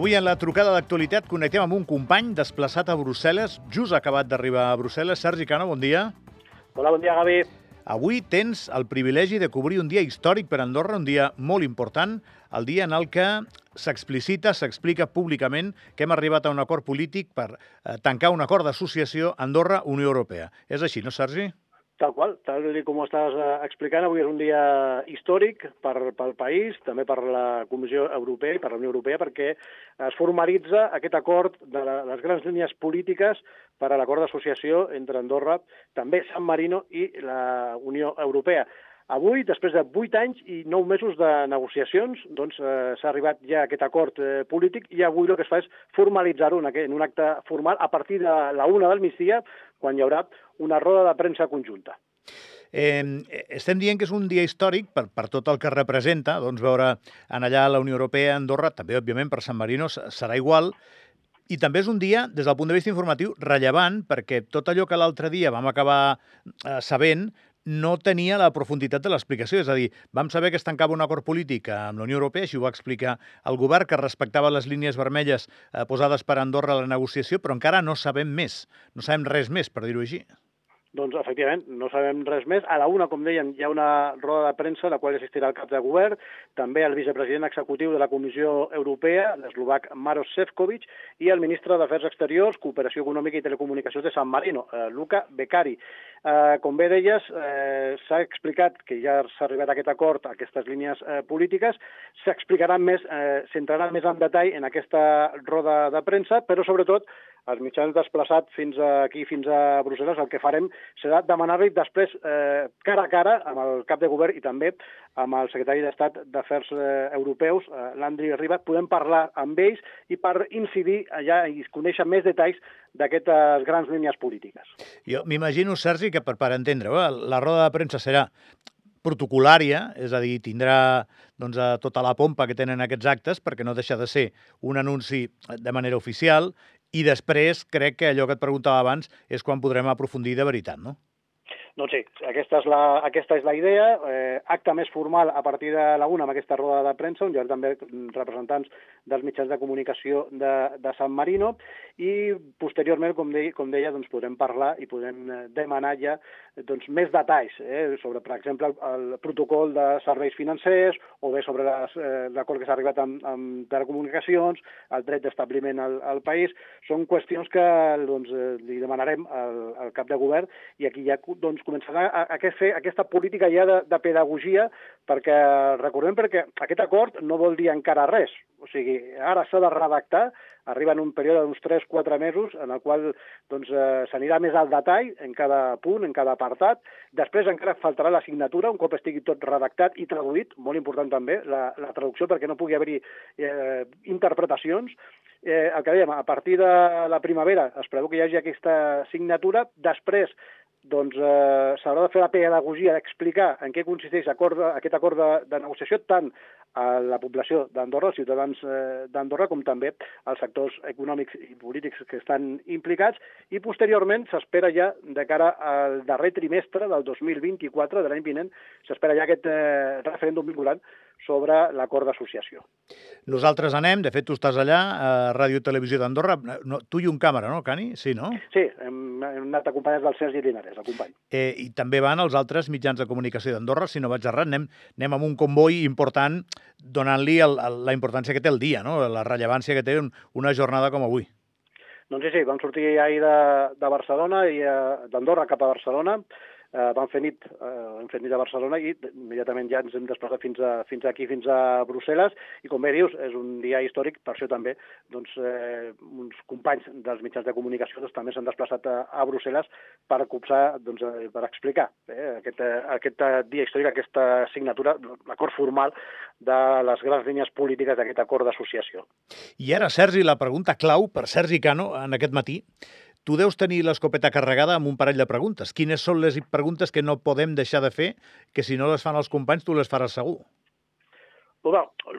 Avui en la trucada d'actualitat connectem amb un company desplaçat a Brussel·les, just acabat d'arribar a Brussel·les. Sergi Cano, bon dia. Hola, bon dia, Gavi. Avui tens el privilegi de cobrir un dia històric per Andorra, un dia molt important, el dia en el que s'explicita, s'explica públicament que hem arribat a un acord polític per eh, tancar un acord d'associació Andorra-Unió Europea. És així, no, Sergi? Tal qual, tal com ho estàs eh, explicant, avui és un dia històric per, pel país, també per la Comissió Europea i per la Unió Europea, perquè es formalitza aquest acord de la, les grans línies polítiques per a l'acord d'associació entre Andorra, també San Marino i la Unió Europea. Avui, després de vuit anys i nou mesos de negociacions, doncs eh, s'ha arribat ja a aquest acord eh, polític i avui el que es fa és formalitzar-ho en, en un acte formal a partir de la una del migdia, quan hi haurà una roda de premsa conjunta. Eh, estem dient que és un dia històric per, per tot el que representa, doncs veure en allà la Unió Europea, Andorra, també, òbviament, per San Marino serà igual, i també és un dia, des del punt de vista informatiu, rellevant, perquè tot allò que l'altre dia vam acabar eh, sabent no tenia la profunditat de l'explicació. És a dir, vam saber que es tancava un acord polític amb la Unió Europea, així ho va explicar el govern, que respectava les línies vermelles eh, posades per Andorra a la negociació, però encara no sabem més, no sabem res més, per dir-ho així. Doncs, efectivament, no sabem res més. A la una, com deien, hi ha una roda de premsa a la qual assistirà el cap de govern, també el vicepresident executiu de la Comissió Europea, l'eslovac Maros Sefcovic, i el ministre d'Afers Exteriors, Cooperació Econòmica i Telecomunicacions de San Marino, eh, Luca Beccari. Eh, com bé deies, eh, s'ha explicat que ja s'ha arribat a aquest acord, a aquestes línies eh, polítiques, s'explicaran més, eh, s'entrarà més en detall en aquesta roda de premsa, però sobretot els mitjans desplaçats fins aquí, fins a Brussel·les, el que farem serà demanar-li després, eh, cara a cara, amb el cap de govern i també amb el secretari d'Estat d'Afers eh, Europeus, eh, l'Andri Riba, podem parlar amb ells i per incidir allà i conèixer més detalls d'aquestes grans línies polítiques. Jo m'imagino, Sergi, que per, per entendre eh, la roda de premsa serà protocolària, és a dir, tindrà doncs, tota la pompa que tenen aquests actes, perquè no deixa de ser un anunci de manera oficial, i després crec que allò que et preguntava abans és quan podrem aprofundir de veritat, no? Doncs sí, aquesta és la, aquesta és la idea. Eh, acte més formal a partir de la una amb aquesta roda de premsa, on hi ha també representants dels mitjans de comunicació de, de San Marino, i posteriorment, com, de, com deia, doncs podrem parlar i podem eh, demanar ja doncs, més detalls eh, sobre, per exemple, el, el protocol de serveis financers o bé sobre eh, l'acord que s'ha arribat amb, amb telecomunicacions, el dret d'establiment al, al país. Són qüestions que doncs, eh, li demanarem al, al cap de govern i aquí ja doncs, començarà a, a, fer aquesta política ja de, de pedagogia perquè recordem perquè aquest acord no vol dir encara res. O sigui, ara s'ha de redactar, arriba en un període d'uns 3-4 mesos en el qual doncs, eh, s'anirà més al detall en cada punt, en cada apartat. Després encara faltarà la signatura, un cop estigui tot redactat i traduït, molt important també la, la traducció perquè no pugui haver-hi eh, interpretacions. Eh, el que dèiem, a partir de la primavera es preveu que hi hagi aquesta signatura, després doncs eh, s'haurà de fer la pedagogia d'explicar en què consisteix acord, aquest acord de, de negociació tant a la població d'Andorra, els ciutadans eh, d'Andorra, com també als sectors econòmics i polítics que estan implicats, i posteriorment s'espera ja, de cara al darrer trimestre del 2024, de l'any vinent, s'espera ja aquest eh, referèndum vinculant sobre l'acord d'associació. Nosaltres anem, de fet tu estàs allà, a Ràdio Televisió d'Andorra, no, tu i un càmera, no, Cani? Sí, no? Sí, hem, hem anat acompanyats del Sergi Linares, el company. Eh, I també van els altres mitjans de comunicació d'Andorra, si no vaig errat, anem, anem amb un comboi important donant-li la importància que té el dia, no? la rellevància que té una jornada com avui. Doncs sí, sí, vam sortir ahir de, de Barcelona i eh, d'Andorra cap a Barcelona, eh, vam fer nit, eh, hem fet nit a Barcelona i immediatament ja ens hem desplaçat fins, a, fins aquí, fins a Brussel·les, i com bé dius, és un dia històric, per això també doncs, eh, uns companys dels mitjans de comunicació doncs, també s'han desplaçat a, a Brussel·les per copsar, doncs, eh, per explicar eh, aquest, eh, aquest dia històric, aquesta signatura, l'acord formal de les grans línies polítiques d'aquest acord d'associació. I ara, Sergi, la pregunta clau per Sergi Cano en aquest matí Tu deus tenir l'escopeta carregada amb un parell de preguntes. Quines són les preguntes que no podem deixar de fer, que si no les fan els companys tu les faràs segur?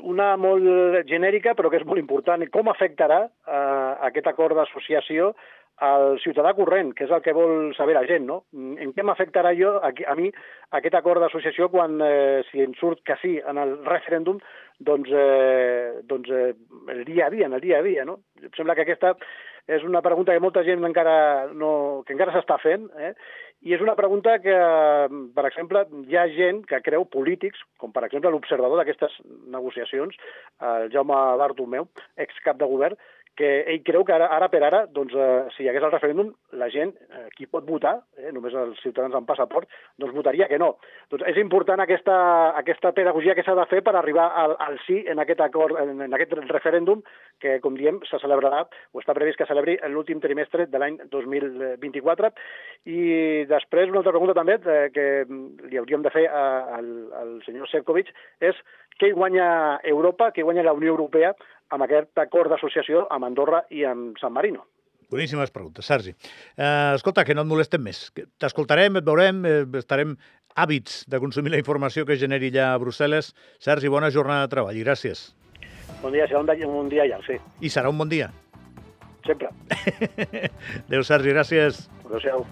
Una molt genèrica, però que és molt important. Com afectarà eh, aquest acord d'associació al ciutadà corrent, que és el que vol saber la gent, no? En què m'afectarà jo, a, a mi, aquest acord d'associació quan, eh, si en surt que sí en el referèndum, doncs, eh, doncs eh, el dia a dia, en el dia a dia, no? Em sembla que aquesta és una pregunta que molta gent encara no, que encara s'està fent, eh? i és una pregunta que, per exemple, hi ha gent que creu polítics, com per exemple l'observador d'aquestes negociacions, el Jaume Bartomeu, excap de govern, que ell creu que ara, ara per ara, doncs, eh, si hi hagués el referèndum, la gent, eh, qui pot votar, eh, només els ciutadans amb passaport, doncs votaria que no. Doncs és important aquesta, aquesta pedagogia que s'ha de fer per arribar al, al sí en aquest acord, en, en aquest referèndum, que, com diem, se celebrarà, o està previst que celebri l'últim trimestre de l'any 2024. I després, una altra pregunta també, eh, que li hauríem de fer a, al, al senyor Sefcovic, és què guanya Europa, què guanya la Unió Europea amb aquest acord d'associació amb Andorra i amb San Marino. Boníssimes preguntes, Sergi. Eh, escolta, que no et molestem més. T'escoltarem, et veurem, eh, estarem hàbits de consumir la informació que generi allà a Brussel·les. Sergi, bona jornada de treball i gràcies. Bon dia, serà un dia, un dia llarg, sí. I serà un bon dia. Sempre. Adéu, Sergi, gràcies. Adéu-siau.